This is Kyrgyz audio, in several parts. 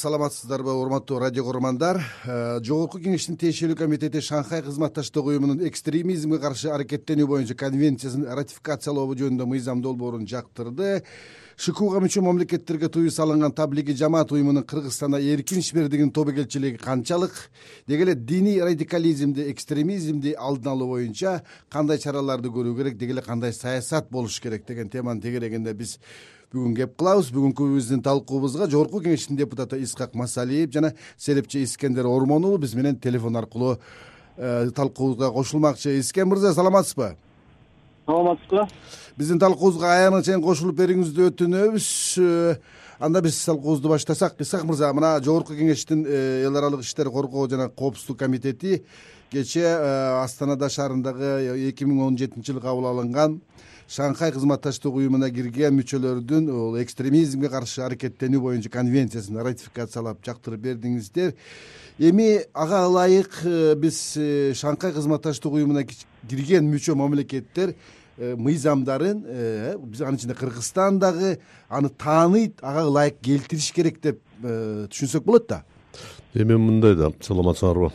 саламатсыздарбы урматтуу радио көрөрмандар э, жогорку кеңештин тиешелүү комитети шанхай кызматташтык уюмунун экстремизмге каршы аракеттенүү боюнча конвенциясын ратификациялоо жөнүндө мыйзам долбоорун жактырды. Шкуга мүчө мамлекеттерге тыюу салынган таблиги жамаат уюмунун кыргызстанда эркин ишмердигинин тобокелчилиги канчалык. Деги эле диний радикализмди экстремизмди алдын алуу боюнча кандай чараларды көрүү керек деги эле кандай саясат болуш керек деген теманын тегерегинде биз бүгүн кеп кылабыз. Бүгүнкү биздин талкуубузга жогорку кеңештин депутаты исхак масалиев жана серепчи искендер ормон уулу биз менен телефон аркылуу э, талкуубузга кошулмакчы. Искен мырза саламатсызбы? Саламатсызбы? Биздин талкуубузга аяныча чейин кошулуп берүүңүздү өтүнөбүз. Э, анда биз талкуубузду баштасак исхак мырза мына жогорку кеңештин э, эл аралык иштер коргоо жана коопсуздук комитети кечээ астанада шаарындагы эки миң он жетинчи жылы кабыл алынган шанхай кызматташтык уюмуна кирген мүчөлөрдүн экстремизмге каршы аракеттенүү боюнча конвенциясын ратификациялап жактырып бердиңиздер. Эми ага ылайык э, биз э, шанхай кызматташтык уюмуна кирген мүчө мамлекеттер э, мыйзамдарын биз анын ичинде кыргызстан дагы аны тааныйт ага ылайык келтириш керек деп түшүнсөк болот да. Эми мындай да саламатсыңарбы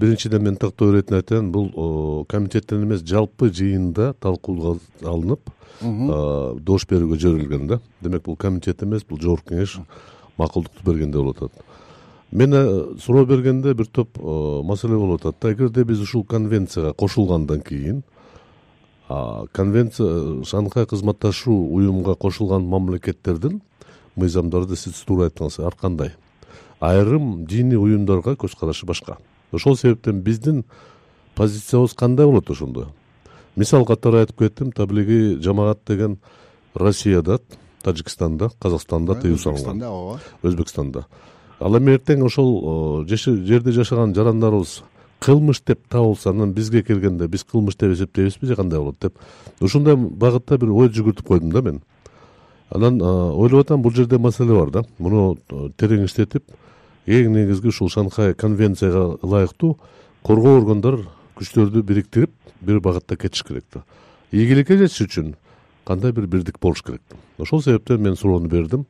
биринчиден мен тактоо иретин айтайын бул комитеттен эмес жалпы жыйында талкууга алынып добуш берүүгө жиберилген да. Демек бул комитет эмес бул жогорку кеңеш макулдукту бергенде болуп атат. Мен э, суроо бергенде бир топ маселе болуп атат да. Эгерде биз ушул конвенцияга кошулгандан кийин конвенция шанхай кызматташуу уюмга кошулган мамлекеттердин мыйзамдарды сиз туура айттыңыз ар кандай? Айрым диний уюмдарга көз карашы башка. Ошол себептен биздин позициябыз кандай болот ошондо? Мисал катары айтып кеттим таблиги жамаат деген россияда тажикстанда казакстанда тыюу салынган. Ооба. Өзбекстанда. Ал эми эртең ошол жерде жашаган жарандарыбыз кылмыш деп табылса анан бизге келгенде биз кылмыш деп эсептейбизби же кандай болот? деп. Ушундай багытта бир ой жүгүртүп койдум да мен. Анан ойлоп атам бул жерде маселе бар да. Муну терең иштетип эң негизги ушул шанхай конвенцияга ылайыктуу коргоо органдар күчтөрдү бириктирип бир багытта кетиш керек да. Ийгиликке жетиш үчүн кандай бир бирдик болуш керек ошол себептен мен суроону бердим.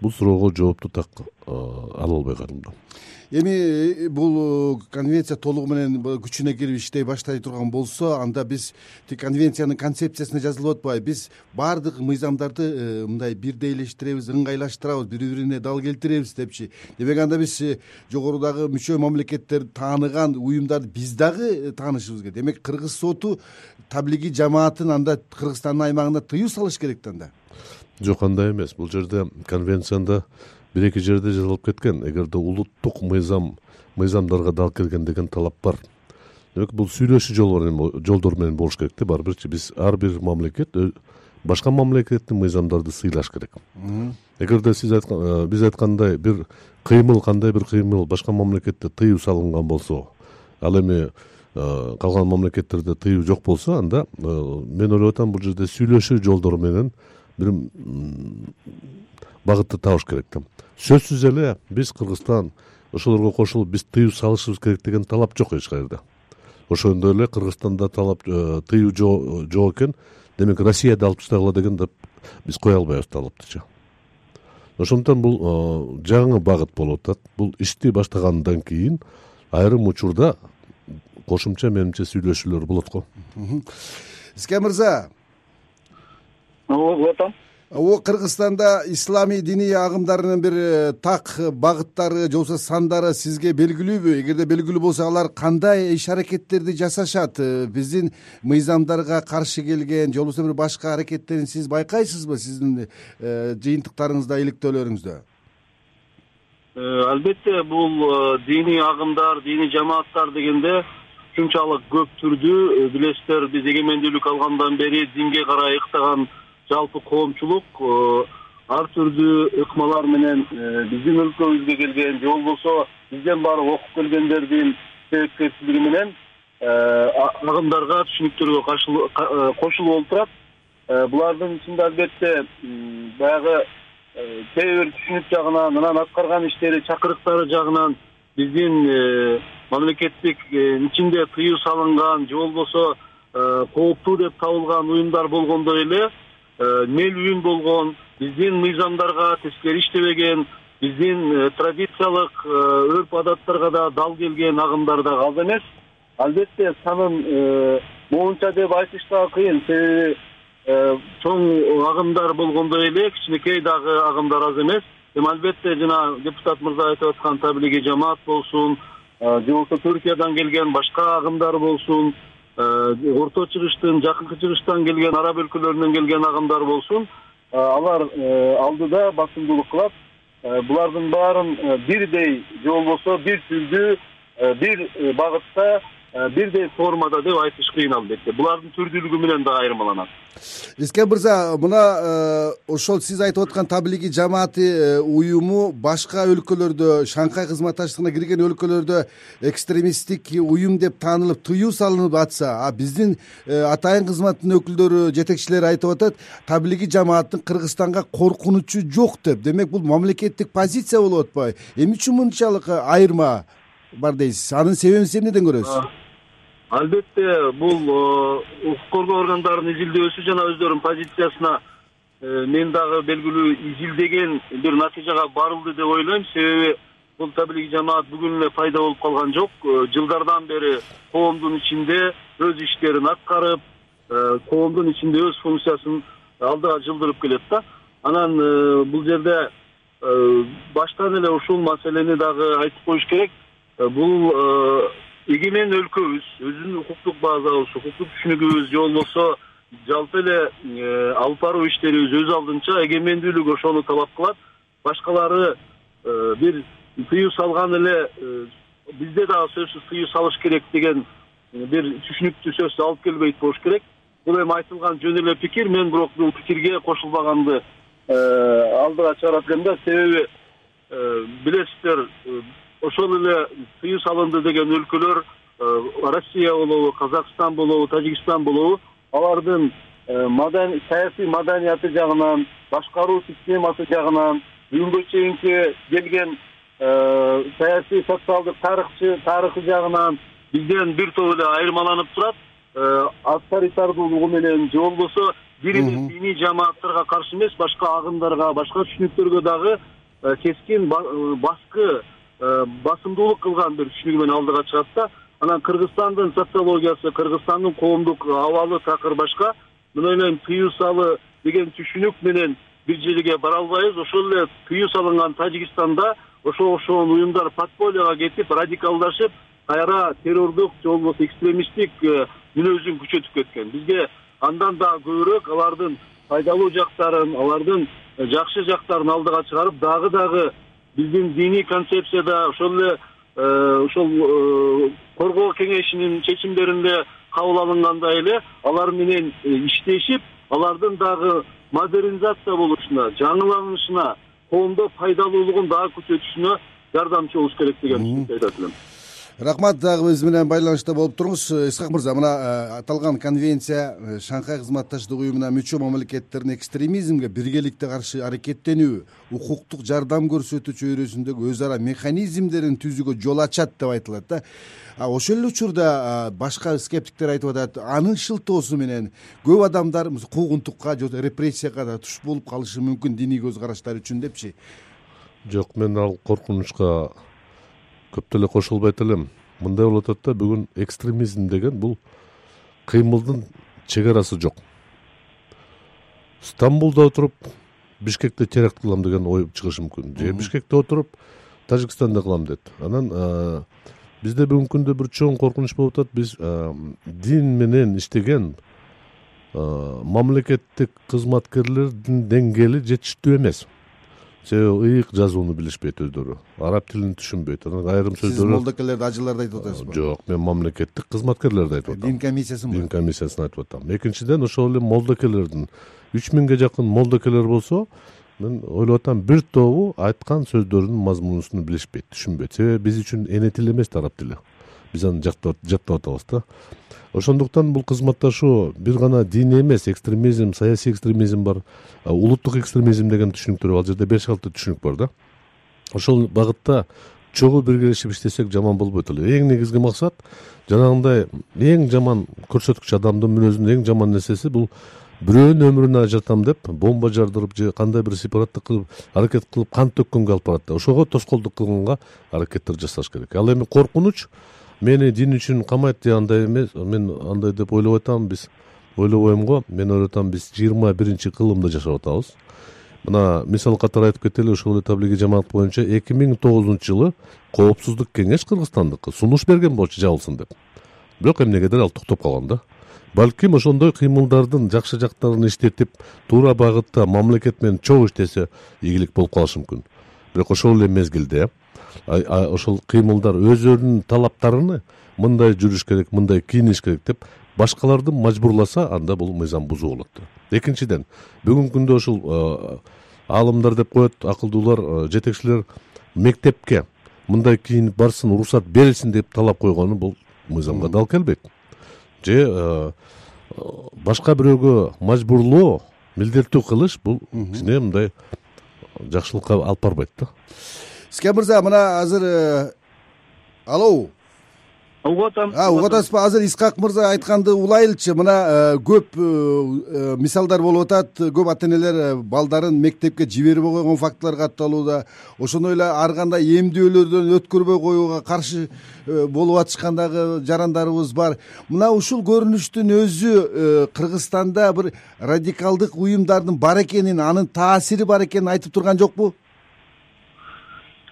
Бул суроого жоопту так ала албай калдым да эми э, бул э, конвенция толугу менен күчүнө кирип иштей баштай турган болсо анда биз тиг конвенциянын концепциясында жазылып атпайбы биз баардык мыйзамдарды э, мындай бирдейлештиребиз ыңгайлаштырабыз бири бирине дал келтиребиз депчи. Демек анда биз жогорудагы мүчө мамлекеттер тааныган уюмдарды биз дагы таанышыбыз керек. Демек кыргыз соту таблиги жамаатын анда кыргызстандын аймагында тыюу салыш керек да анда жок андай эмес. Бул жерде конвенцияда бир эки жерде жазылып кеткен. Эгерде улуттук мыйзам мыйзамдарга дал келген деген талап бар. Демек бул сүйлөшүү жолдору менен болуш керек да баары бирчи биз ар бир мамлекет башка мамлекеттин мыйзамдарды сыйлаш керек. Эгерде сиз айткан э, биз айткандай бир кыймыл кандай бир кыймыл башка мамлекетте тыюу салынган болсо ал эми э, калган мамлекеттерде тыюу жок болсо анда э, мен ойлоп атам бул жерде сүйлөшүү жолдору менен бир багытты табыш керек да. Сөзсүз эле биз кыргызстан ошолорго кошулуп биз тыюу салышыбыз керек деген талап жок эч каерде ошондой эле кыргызстанда талап э, тыюу жок экен. Демек россия да алып таштагыла деген деп биз кое албайбыз талаптычы ошондуктан бул э, жаңы багыт болуп атат. Бул ишти баштагандан кийин айрым учурда кошумча менимче сүйлөшүүлөр болот го. Искен мырза ооба угуп атам. Кыргызстанда исламий диний агымдарынын бир э, так багыттары же болбосо сандары сизге белгилүүбү? Эгерде белгилүү болсо алар кандай иш аракеттерди жасашат? Э, биздин мыйзамдарга каршы келген же болбосо бир башка аракеттерин сиз байкайсызбы? Сиздин э, жыйынтыктарыңызда иликтөөлөрүңүздө албетте бул диний агымдар диний жамааттар дегенде ушунчалык көп түрдүү билесиздер биз эгемендүүлүк алгандан бери динге карай ыктаган жалпы коомчулук э, ар түрдүү ыкмалар менен э, биздин өлкөбүзгө келген же болбосо бизден барып окуп келгендердин себепкерчилиги менен э, агымдарга түшүнүктөргө кошулуп олтурат. Булардын ичинде албетте баягы кээ бир түшүнүк жагынан анан аткарган иштери чакырыктары жагынан биздин мамлекеттиктин ичинде тыюу салынган же болбосо кооптуу деп табылган уюмдар болгондой эле мел үйүн болгон биздин мыйзамдарга тескери иштебеген биздин традициялык өрп адаттарга да дал келген агымдар дагы аз эмес. Албетте санын моунча деп айтыш дагы кыйын. Себеби чоң агымдар болгондой эле кичинекей дагы агымдар аз эмес. Эми албетте жана депутат мырза айтып аткан таблиги жамаат болсун же болбосо түркиядан келген башка агымдар болсун орто чыгыштын жакынкы чыгыштан келген араб өлкөлөрүнөн келген агымдар болсун алар алдыда басымдуулук кылат. Булардын баарын бирдей же болбосо бир түрдүү бир багытта бирдей формада деп айтыш кыйын албетте булардын түрдүүлүгү менен дагы айырмаланат. Искен мырза мына э, ошол сиз айтып аткан таблиги жамааты э, уюму башка өлкөлөрдө шанхай кызматташтыгына кирген өлкөлөрдө экстремисттик уюм деп таанылып тыюу салынып атса а биздин э, атайын кызматтын өкүлдөрү жетекчилери айтып атат таблиги жамааттын кыргызстанга коркунучу жок деп. Демек бул мамлекеттик позиция болуп атпайбы. Эмне үчүн мынчалык айырма бар дейсиз. Анын себебин сиз эмнеден көрөсүз албетте бул э, укук коргоо органдарынын изилдөөсү жана өздөрүнүн позициясына э, мен дагы белгилүү изилдеген бир натыйжага барылды деп ойлойм. Себеби бул таблиги жамаат бүгүн эле пайда болуп калган жок. Э, жылдардан бери коомдун ичинде өз иштерин аткарып коомдун ичинде өз функциясын алдыга жылдырып келет да. Анан бул жерде баштан эле ушул маселени дагы айтып коюш керек. Бул эгемен өлкөбүз өзүнүн укуктук базабыз укуктук түшүнүгүбүз же болбосо жалпы эле э, алып баруу иштерибиз өз алдынча эгемендүүлүк ошону талап кылат. Башкалары э, бир тыюу салган эле э, бизде дагы сөзсүз тыюу салыш керек деген бир түшүнүктү сөзсүз алып келбейт болуш керек. Бул эми айтылган жөн эле пикир. Мен бирок бул пикирге кошулбаганды алдыга чыгарат элем да себеби билесиздер ошол эле тыюу салынды деген өлкөлөр э, россия болобу казакстан болобу тажикстан болобу алардын э, саясий маданияты жагынан башкаруу системасы жагынан бүгүнкү чейинки келген э, саясий социалдык тарыхчы тарыхы жагынан бизден бир топ эле айырмаланып турат. Авторитардуулугу менен же болбосо бир эле диний жамааттарга каршы эмес башка агымдарга башка түшүнүктөргө дагы кескин баскы басымдуулук кылган бир түшүнүгү менен алдыга чыгат да. Анан кыргызстандын социологиясы кыргызстандын коомдук абалы такыр башка. Мен ойлойм тыюу салы деген түшүнүк менен бир жерге бара албайбыз. Ошол эле тыюу салынган тажикстанда ошо окшогон уюмдар подпольяга кетип радикалдашып кайра террордук же болбосо экстремисттик э, мүнөзүн күчөтүп кеткен. Бизге андан дагы көбүрөөк алардын пайдалуу жактарын алардын э, жакшы жактарын алдыга чыгарып дагы дагы биздин диний концепцияда ошол эле ошол э, коргоо кеңешинин чечимдеринде кабыл алынгандай эле алар менен э, иштешип алардын дагы модернизация болушуна жаңыланышына коомдо пайдалуулугун дагы күчөтүшүнө жардамчы болуш керек деген түшүнүктү айтат элем рахмат дагы биз менен байланышта болуп туруңуз. Исхак мырза мына э, аталган конвенция э, шанхай кызматташтык уюмуна мүчө мамлекеттердин экстремизмге биргеликте каршы аракеттенүү укуктук жардам көрсөтүү чөйрөсүндөгү өз ара механизмдерин түзүүгө жол ачат деп айтылат да. Ошол эле учурда башка скептиктер айтып атат анын шылтоосу менен көп адамдар куугунтукка же репрессияга да туш болуп калышы мүмкүн диний көз караштары үчүн депчи. Жок мен ал коркунучка көп деле кошулбайт элем мындай болуп атат да бүгүн экстремизм деген бул кыймылдын чек арасы жок. Стамбулда отуруп бишкекте теракт кылам деген ой чыгышы мүмкүн. Же бишкекте отуруп тажикстанда кылам дейт анан бизде бүгүнкү күндө бир чоң коркунуч болуп атат. Биз дин менен иштеген мамлекеттик кызматкерлердин деңгээли жетиштүү эмес себеби ыйык жазууну билишпейт өздөрү. Араб тилин түшүнбөйт. Анан айрым сөздөр сиз молдокелерди ажыларды айтып атасызбы жок мен мамлекеттик кызматкерлерди айтып атам. Дин комиссиясынбы дин комиссиясын айтып атам. Экинчиден ошол эле молдокелердин үч миңге жакын молдокелер болсо мен ойлоп атам бир тобу айткан сөздөрүнүн мазмунусун билишпейт түшүнбөйт. Себеби биз үчүн эне тил эмес да араб тили биз аны жаттап атабыз да. Ошондуктан бул кызматташуу бир гана диний эмес экстремизм саясий экстремизм бар улуттук экстремизм деген түшүнүктөр ал жерде беш алты түшүнүк бар да. Ошол багытта чогуу биргелешип иштесек жаман болбойт эле эң негизги максат жанагындай эң жаман көрсөткүч адамдын мүнөзүнүн эң жаман нерсеси бул бирөөнүн өмүрүн ажыратам деп бомба жардырып же кандай бир сепараттык кылып аракет кылып кан төккөнгө алып барат да. Ошого тоскоолдук кылганга аракеттер жасаш керек. Ал эми коркунуч мени дин үчүн камайт же андай эмес. Мен андай деп ойлоп атам. Биз ойлобойм го. Мен ойлоп атам биз жыйырма биринчи кылымда жашап атабыз. Мына мисал катары айтып кетели ошол эле таблиги жамаат боюнча эки миң тогузунчу жылы коопсуздук кеңеш кыргызстандыкы сунуш берген болчу жабылсын деп. Бирок эмнегедир ал токтоп калган да? Балким ошондой кыймылдардын жакшы жактарын иштетип туура багытта мамлекет менен чогуу иштесе ийгилик болуп калышы мүмкүн бирок ошол эле мезгилде ошол кыймылдар өздөрүнүн талаптарыны мындай жүрүш керек мындай кийиниш керек деп башкаларды мажбурласа анда бул мыйзам бузуу болот. Экинчиден бүгүнкү күндө ушул аалымдар деп коет акылдуулар жетекчилер мектепке мындай кийинип барсын уруксат берилсин деп талап койгону бул мыйзамга дал келбейт. Же башка бирөөгө мажбурлоо милдеттүү кылыш бул кичине мындай жакшылыкка алып барбайт да. Искен мырза мына азыр э, алло угуп атам угуп атасызбы азыр исхак мырза айтканды улайлычы мына э, көп э, мисалдар болуп атат. Көп ата энелер балдарын мектепке жибербей койгон фактылар катталууда ошондой эле ар кандай эмдөөлөрдөн өткөрбөй коюуга каршы болуп атышкан дагы жарандарыбыз бар. Мына ушул көрүнүштүн өзү кыргызстанда бир радикалдык уюмдардын бар экенин анын таасири бар экенин айтып турган жокпу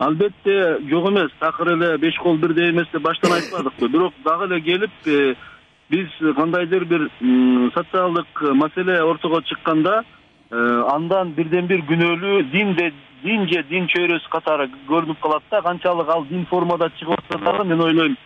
албетте жок эмес. Такыр эле беш кол бирдей эмес деп баштан айтпадыкпы. Бирок дагы эле келип э, биз кандайдыр бир социалдык маселе ортого чыкканда э, андан бирден бир күнөөлүү динде дин же дин чөйрөсү катары көрүнүп калат да. Канчалык ал дин формада чыгып атса дагы мен ойлойм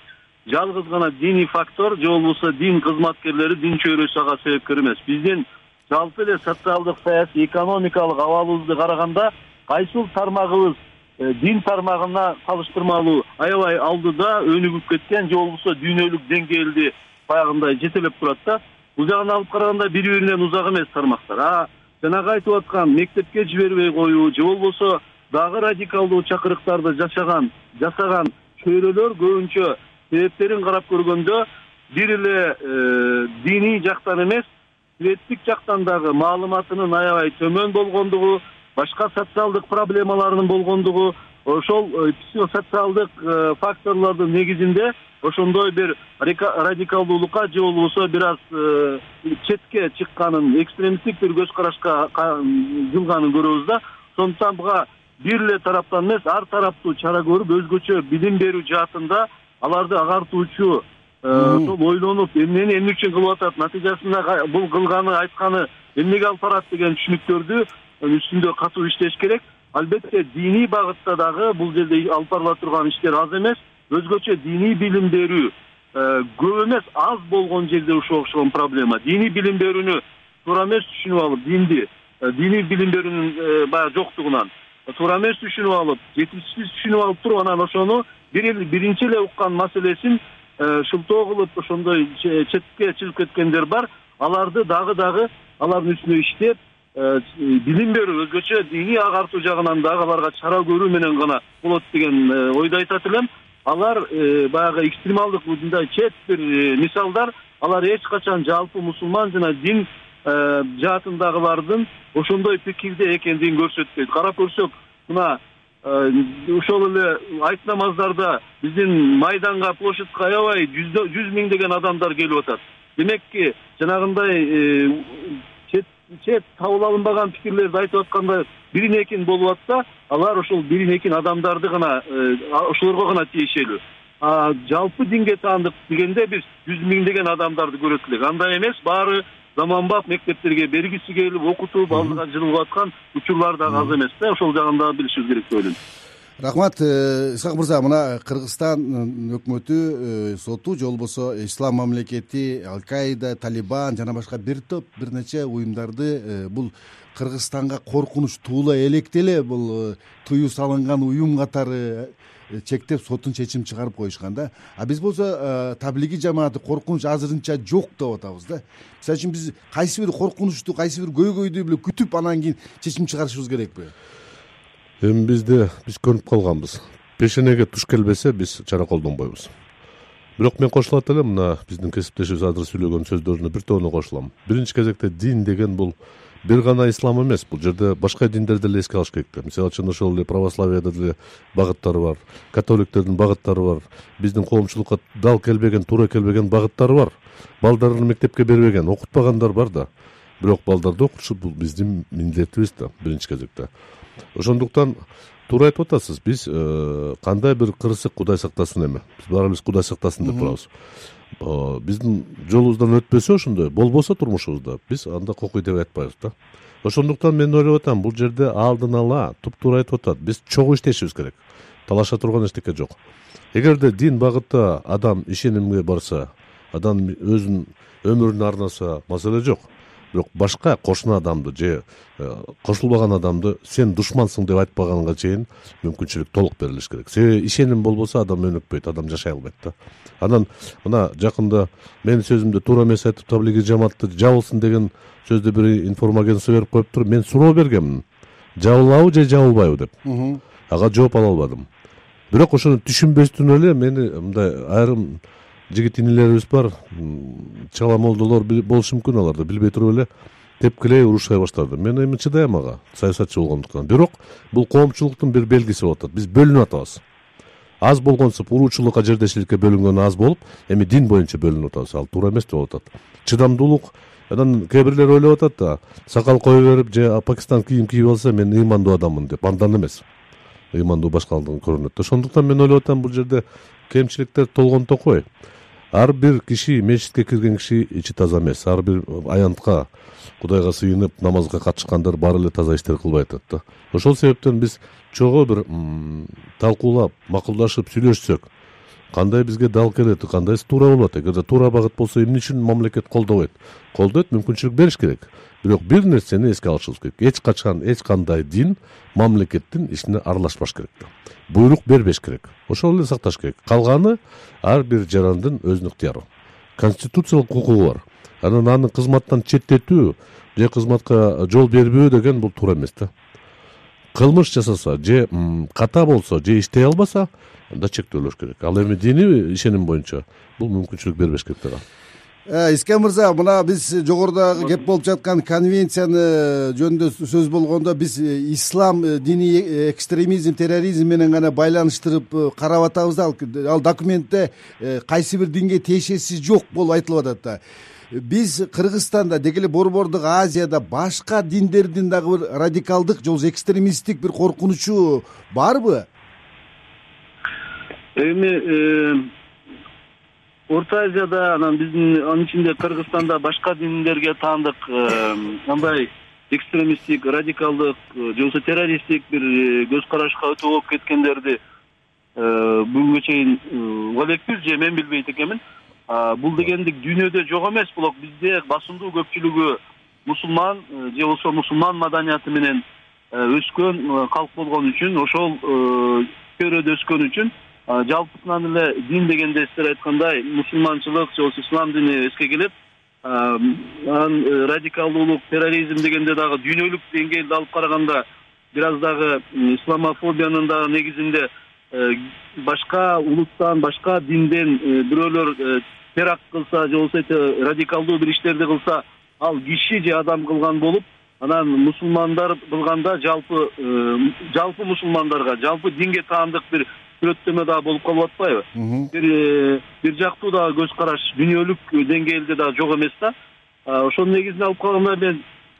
жалгыз гана диний фактор же болбосо дин кызматкерлери дин чөйрөсү ага себепкер эмес. Биздин жалпы эле социалдык саясий экономикалык абалыбызды караганда кайсыл тармагыбыз дин тармагына салыштырмалуу аябай алдыда өнүгүп кеткен же болбосо дүйнөлүк деңгээлди баягындай жетелеп турат да бул жагын алып караганда бири биринен узак эмес тармактар. А жанагы айтып аткан мектепке жибербей коюу же болбосо дагы радикалдуу чакырыктарды жашаган жасаган чөйрөлөр көбүнчө себептерин карап көргөндө бир эле э, диний жактан эмес светтик жактан дагы маалыматынын аябай төмөн болгондугу башка социалдык проблемаларынын болгондугу ошол э, психосоциалдык э, факторлордун негизинде ошондой бир радикалдуулукка же болбосо бир аз э, четке чыкканын экстремисттик бир көз карашка жылганын көрөбүз да. Ошондуктан буга бир эле тараптан эмес ар тараптуу чара көрүп өзгөчө билим берүү жаатында аларды агартуучу ошол ойлонуп эмнени эмне үчүн кылып атат натыйжасында бул кылганы айтканы эмнеге алып барат деген түшүнүктөрдү үстүндө катуу иштеш керек. Албетте диний багытта дагы бул жерде алып барыла турган иштер аз эмес. Өзгөчө диний билим берүү э, көп эмес аз болгон жерде ушуга окшогон проблема. Диний билим берүүнү туура эмес түшүнүп алып динди э, диний билим берүүнүн э, баягы жоктугунан туура эмес түшүнүп алып жетишсиз түшүнүп алып туруп анан ошону биринчи эле уккан маселесин шылтоо кылып ошондой четке чыгып кеткендер бар. Аларды дагы дагы алардын үстүнө иштеп билим берүү өзгөчө диний агартуу жагынан дагы аларга чара көрүү менен гана болот деген э, ойду айтат элем. Алар э, баягы экстремалдык мындай чет бир мисалдар. Алар эч качан жалпы мусулман жана дин жаатындагылардын ошондой пикирде экендигин көрсөтпөйт карап көрсөк мына ошол эле айт намаздарда биздин майданга площадька аябай жүз миңдеген адамдар келип атат. Демекки жанагындай чет кабыл алынбаган пикирлерди айтып атканда бирин экин болуп атса алар ошол бирин экин адамдарды гана э, ошолорго гана тиешелүү. Жалпы динге таандык дегенде биз жүз миңдеген адамдарды көрөт элек андай эмес баары заманбап мектептерге бергиси келип окутуп алдыга жылгып аткан учурлар дагы аз эмес да. Ошол жагын дагы билишибиз керек деп ойлойм рахмат э, исхак мырза мына кыргызстан өкмөтү э, соту же болбосо ислам мамлекети алкаида талибан жана башка бир топ бир нече уюмдарды э, бул кыргызстанга коркунуч туула электе эле бул тыюу салынган уюм катары чектеп соттун чечим чыгарып коюшкан да. А биз болсо таблиги жамааты коркунуч азырынча жок деп атабыз да. Мисалы үчүн биз кайсы бир коркунучту кайсы бир көйгөйдү күтүп анан кийин чечим чыгарышыбыз керекпи эми бизде биз көнүп калганбыз. Пешенеге туш келбесе биз чара колдонбойбуз. Бирок мен кошулат элем мына биздин кесиптешибиз азыр сүйлөгөн сөздөрүнө бир тоону кошулам. Биринчи кезекте дин деген бул бир гана ислам эмес. Бул жерде башка диндерди деле эске алыш керек да. Мисалы үчүн ошол эле православияда деле багыттары бар католиктердин багыттары бар биздин коомчулукка дал келбеген туура келбеген багыттары бар. Балдарын мектепке бербеген окутпагандар бар да бирок балдарды окутушу бул биздин милдетибиз да биринчи кезекте. Ошондуктан туура айтып атасыз биз э, кандай бир кырсык кудай сактасын эми? Биз баары бирибиз кудай сактасын деп турабыз. Э, биздин жолубуздан өтпөсө ошондой болбосо турмушубузда биз анда кокуй деп айтпайбыз да. Ошондуктан мен ойлоп атам бул жерде алдын ала туптуура айтып атат биз чогуу иштешибиз керек. Талаша турган эчтеке жок. Эгерде дин багытта адам ишенимге барса адам өзүнүн өмүрүн арнаса маселе жок бирок башка кошуна адамды же э, кошулбаган адамды сен душмансың деп айтпаганга чейин мүмкүнчүлүк толук берилиш керек. Себеби ишеним болбосо адам өнүкпөйт адам жашай албайт да. Анан мына жакында менин сөзүмдү туура эмес айтып таблиги жамаатты жабылсын деген сөздү бир информагентство берип коюптур мен суроо бергенмин жабылабы же жабылбайбы? деп. Ага жооп ала албадым. Бирок ошону түшүнбөстөн эле мени мындай айрым жигит инилерибиз бар чала молдолор болушу мүмкүн аларды билбей туруп эле тепкилей урушай баштады. Мен эми чыдайм ага саясатчы болгондуктан. Бирок бул коомчулуктун бир белгиси болуп атат. Биз бөлүнүп атабыз. Аз болгонсуп уруучулукка жердешиликке бөлүнгөн аз болуп эми дин боюнча бөлүнүп атабыз. Ал туура эмес болуп атат. Чыдамдуулук анан кээ бирлер ойлоп атат да сакал кое берип же пакистан кийим кийип алса мен ыймандуу адаммын деп. Андан эмес ыймандуу башкалыгын көрүнөт да ошондуктан мен ойлоп атам бул жерде кемчиликтер толгон токой ар бир киши мечитке кирген киши ичи таза эмес. Ар бир аянтка кудайга сыйынып намазга катышкандар баары эле таза иштер кылбай атат да. Ошол себептен биз чогуу бир талкуулап макулдашып сүйлөшсөк кандай бизге дал келет кандайсы туура болот эгерде туура багыт болсо эмне үчүн мамлекет колдобойт? Колдойт мүмкүнчүлүк бериш керек. Бирок бир нерсени эске алышыбыз керек. Эч качан эч кандай дин мамлекеттин ишине аралашпаш керек да. Буйрук бербеш керек. Ошол эле сакташ керек. Калганы ар бир жарандын өзүнүн ыктыяры. Конституциялык укугу бар. Анан аны кызматтан четтетүү же кызматка жол бербөө деген бул туура эмес да кылмыш жасаса же ката болсо же иштей албаса анда чектөөлөш керек. Ал эми диний ишеним боюнча бул мүмкүнчүлүк бербеш керек да Э, искен мырза мына биз жогорудагы кеп болуп жаткан конвенцияны жөнүндө сөз болгондо биз э, ислам э, диний экстремизм терроризм менен гана байланыштырып карап атабыз да. Ал документте кайсы бир динге тиешеси жок болуп айтылып атат да биз кыргызстанда деги эле борбордук азияда башка диндердин дагы бир радикалдык же болбосо экстремисттик бир коркунучу барбы? Эми орто азияда анан биздин анын ичинде кыргызстанда башка диндерге таандык мындай экстремисттик радикалдык э, же болбосо террористтик бир э, көз карашка өтө болуп кеткендерди э, бүгүнкү чейин уга элекпиз же мен билбейт экенмин бул дегенди дүйнөдө жок эмес бирок бизде басымдуу көпчүлүгү мусулман же болбосо мусулман маданияты менен өскөн калк болгон үчүн ошол чөйрөдө өскөн үчүн жалпысынан эле дин дегенде сиздер айткандай мусулманчылык же болбосо ислам дини эске келет анан э, радикалдуулук терроризм дегенде дагы дүйнөлүк деңгээлде алып караганда бир аз дагы исламофобиянын дагы негизинде э, башка улуттан башка динден э, бирөөлөр теракт кылса же болбосо радикалдуу бир иштерди кылса ал киши же адам кылган болуп анан мусулмандар кылганда жалпы жалпы мусулмандарга жалпы динге таандык бир сүрөттөмө дагы болуп калып атпайбы? Бир э, бир жактуу дагы көз караш дүйнөлүк деңгээлде дагы жок эмес да. Ошонун негизинде алып караганда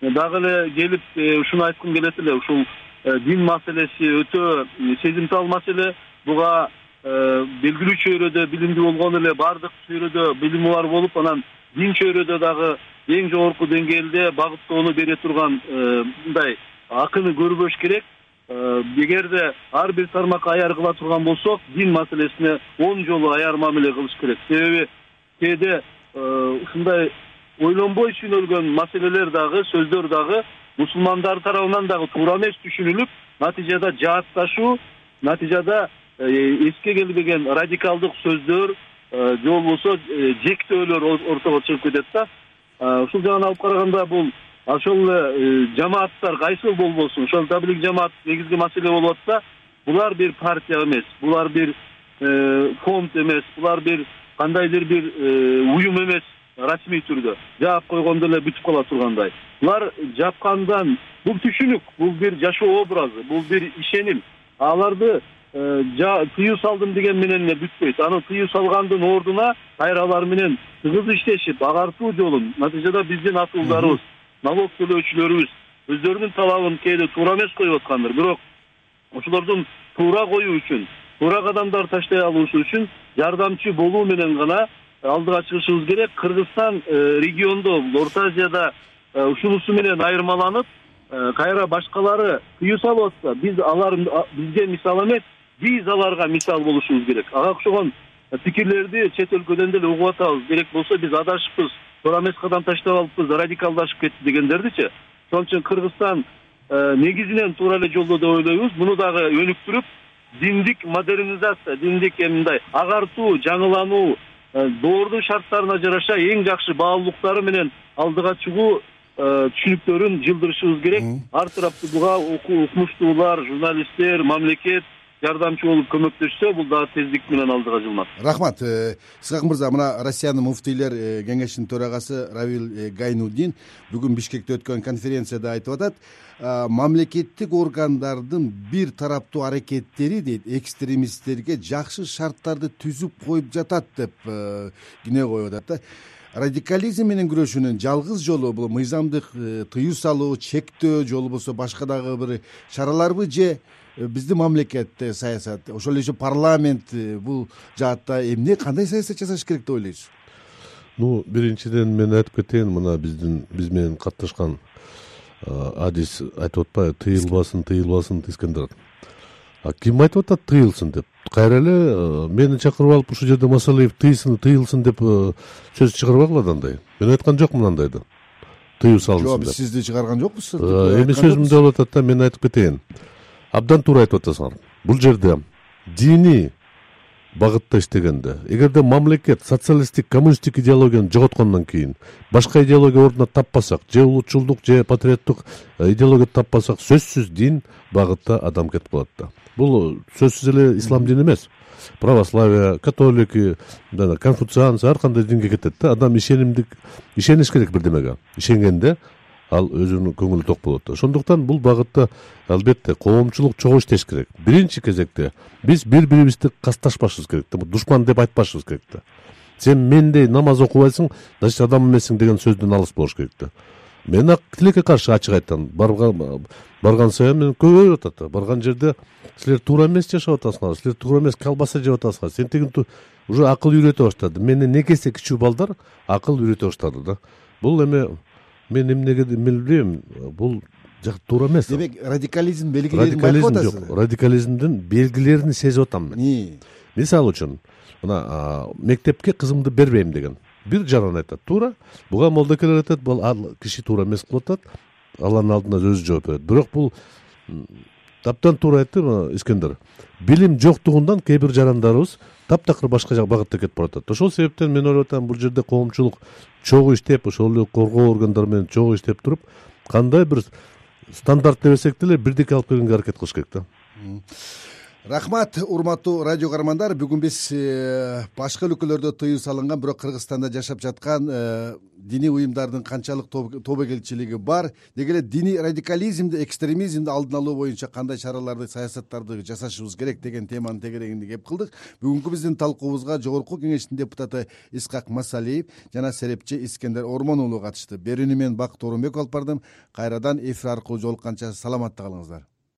мен дагы эле келип э, ушуну айткым келет эле ушул э, дин маселеси өтө сезимтал маселе. Буга белгилүү чөйрөдө билимдүү болгон эле баардык чөйрөдө билими бар болуп анан дин чөйрөдө дагы эң жогорку деңгээлде багыттоону бере турган мындай акыны көрбөш керек. Э, эгерде ар бир тармакка аяр кыла турган болсок дин маселесине он жолу аяр мамиле кылыш керек. Себеби кээде э, ушундай ойлонбой чүйнөлгөн маселелер дагы сөздөр дагы мусулмандар тарабынан дагы туура эмес түшүнүлүп натыйжада жаатташуу натыйжада э, эске келбеген радикалдык сөздөр же болбосо жектөөлөр ортого чыгып кетет да. Ушул жагын алып караганда бул ошол эле э, жамааттар кайсыл болбосун ошол таблик жамаат негизги маселе болуп атса булар бир партия эмес булар бир э, фонд эмес булар бир кандайдыр бир уюм эмес расмий түрдө. Жаап койгондо эле бүтүп кала тургандай. Булар жапкандан бул түшүнүк бул бир жашоо образы бул бир ишеним. Аларды э, тыюу салдым деген менен эле бүтпөйт. Аны тыюу салгандын ордуна кайра алар менен тыгыз иштешип агартуу жолун натыйжада биздин ата уулдарыбыз налог төлөөчүлөрүбүз өздөрүнүн талабын кээде туура эмес коюп аткандыр бирок ошолордун туура коюу үчүн туура кадамдар таштай алышы үчүн жардамчы болуу менен гана алдыга чыгышыбыз керек. Кыргызстан э, региондо орто азияда э, ушунусу менен айырмаланып э, кайра башкалары тыюу салып атса биз алар бизге мисал эмес биз аларга мисал болушубуз керек. Ага окшогон пикирлерди чет өлкөдөн деле угуп атабыз. Керек болсо биз адашыппыз туура эмес кадам таштап алыппыз радикалдашып кетти дегендердичи ошон үчүн кыргызстан негизинен туура эле жолдо деп ойлойбуз. Муну дагы өнүктүрүп диндик модернизация диндик эми мындай агартуу жаңылануу доордун шарттарына жараша эң жакшы баалуулуктары менен алдыга чыгуу э, түшүнүктөрүн жылдырышыбыз керек. Ар тараптуу буга укмуштуулар журналисттер мамлекет жардамчы болуп көмөктөшсө бул дагы тездик менен алдыга жылынат рахмат. Э, исхак мырза мына россиянын муфтийлер э, кеңешинин төрагасы равил э, гайнуддин бүгүн бишкекте өткөн конференцияда айтып атат. Мамлекеттик органдардын бир тараптуу аракеттери дейт экстремисттерге жакшы шарттарды түзүп коюп жатат деп күнөө коюп атат да. Радикализм менен күрөшүүнүн жалгыз жолу бул мыйзамдык тыюу салуу чектөө же болбосо башка дагы бир чараларбы же Э, биздин мамлекетте саясат ошол эле еще парламент э, бул жаатта эмне кандай саясат жасаш керек деп ойлойсуз? Ну биринчиден мен айтып кетейин мына биздин биз менен катташкан адис айтып атпайбы тыйылбасын тыйылбасын искендер ким айтып атат тыйылсын деп? Кайра эле мени чакырып алып ушул жерде масалиев тыйсын тыйылсын деп сөз чыгарбагыла андай мен айткан жокмун андайды. Тыюу салынсын жок биз сизди чыгарган жокпуз эми сөзүмдү алып атат да мен айтып кетейин абдан туура айтып атасыңар. Бул жерде диний багытта иштегенде эгерде мамлекет социалисттик коммунисттик идеологияны жоготкондон кийин башка идеология ордуна таппасак же улутчулдук же патриоттук э, идеология таппасак сөзсүз дин багытта адам кетип калат да. Бул сөзсүз эле ислам дини эмес. Православие католики конфуцианцы ар кандай динге кетет да адам ишенимдик ишениш керек бирдемеге ишенгенде ал өзүнүн көңүлү ток болот ошондуктан бул багытта албетте коомчулук чогуу иштеш керек. Биринчи кезекте биз бири бирибизди касташпашыбыз керек да. Душман деп айтпашыбыз керек да. Сен мендей намаз окубайсың значит адам эмессиң деген сөздөн алыс болуш керек да. Мен ак тилекке каршы ачык айттым барган сайын мен көбөйүп атат да. Барган жерде силер туура эмес жашап атасыңар силер туура эмес колбаса жеп атасыңар. Сен тиги уже акыл үйрөтө баштады. Менден эки эсе кичүү балдар акыл үйрөтө баштады да. Бул эми мен эмнеге билбейм бул туура эмес. Демек радикализм белгилерин байкап атасыз жок. радикализмдин белгилерин сезип атам мен. Мисалы үчүн мына мектепке кызымды бербейм деген. Бир жаран айтат туура буга молдокелер айтат бул ал киши туура эмес кылып атат алланын алдында өзү жооп берет бирок бул абдан туура айтты искендер. Билим жоктугундан кээ бир жарандарыбыз таптакыр башка багытта кетип баратат ошол себептен мен ойлоп атам бул жерде коомчулук чогуу иштеп ошол эле коргоо органдары менен чогуу иштеп туруп кандай бир стандарт дебесек деле бирдикке алып келгенге аракет кылыш керек да рахмат урматтуу радио каармандар. Бүгүн биз э, башка өлкөлөрдө тыюу салынган бирок кыргызстанда жашап жаткан э, диний уюмдардын канчалык тобокелчилиги бар. Деги эле диний радикализмди экстремизмди алдын алуу боюнча кандай чараларды саясаттарды жасашыбыз керек деген теманын тегерегинде кеп кылдык. Бүгүнкү биздин талкуубузга жогорку кеңештин депутаты исхак масалиев жана серепчи искендер ормон уулу катышты. Берүүнү мен бакыт орунбеков алып бардым. Кайрадан эфир аркылуу жолукканча саламатта калыңыздар